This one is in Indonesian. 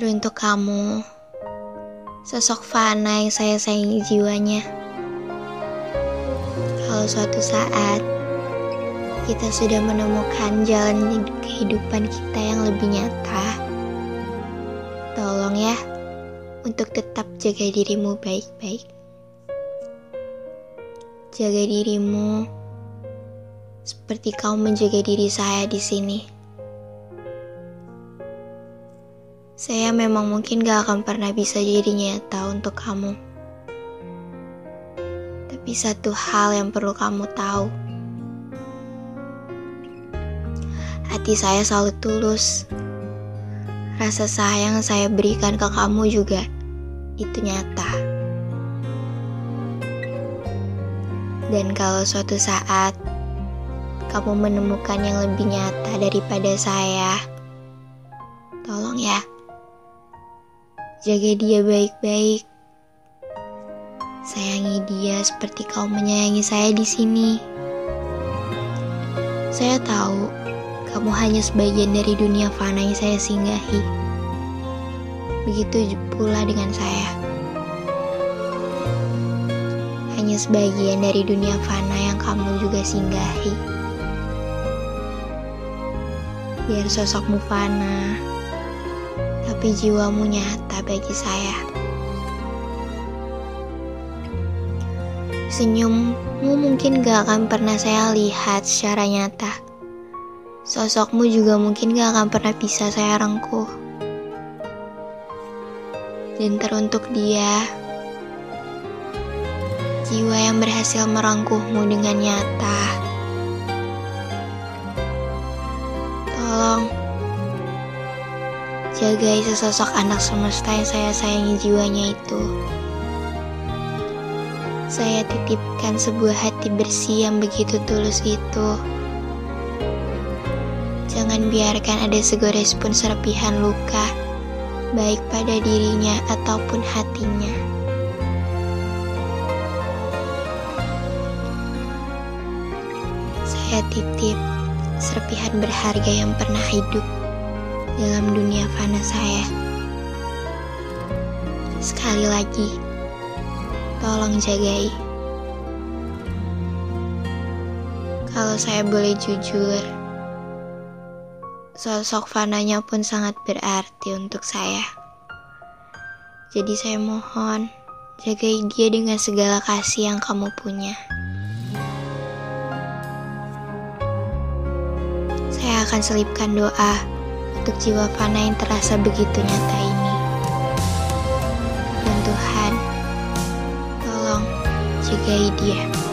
Teruntuk kamu, sosok Fana yang saya sayangi jiwanya. Kalau suatu saat kita sudah menemukan jalan kehidupan kita yang lebih nyata, tolong ya untuk tetap jaga dirimu baik-baik. Jaga dirimu seperti kau menjaga diri saya di sini. Saya memang mungkin gak akan pernah bisa jadi nyata untuk kamu. Tapi satu hal yang perlu kamu tahu. Hati saya selalu tulus. Rasa sayang saya berikan ke kamu juga itu nyata. Dan kalau suatu saat kamu menemukan yang lebih nyata daripada saya, tolong ya Jaga dia baik-baik. Sayangi dia seperti kau menyayangi saya di sini. Saya tahu kamu hanya sebagian dari dunia fana yang saya singgahi. Begitu pula dengan saya. Hanya sebagian dari dunia fana yang kamu juga singgahi. Biar sosokmu fana, tapi jiwamu nyata bagi saya. Senyummu mungkin gak akan pernah saya lihat secara nyata. Sosokmu juga mungkin gak akan pernah bisa saya rengkuh. Dan teruntuk dia, jiwa yang berhasil merangkuhmu dengan nyata. Jagai sesosok anak semesta yang saya sayangi jiwanya itu. Saya titipkan sebuah hati bersih yang begitu tulus itu. Jangan biarkan ada segores pun serpihan luka, baik pada dirinya ataupun hatinya. Saya titip serpihan berharga yang pernah hidup dalam dunia fana saya. Sekali lagi, tolong jagai. Kalau saya boleh jujur, sosok fananya pun sangat berarti untuk saya. Jadi saya mohon, jagai dia dengan segala kasih yang kamu punya. Saya akan selipkan doa untuk jiwa fana yang terasa begitu nyata ini. Dan Tuhan, tolong jagai dia.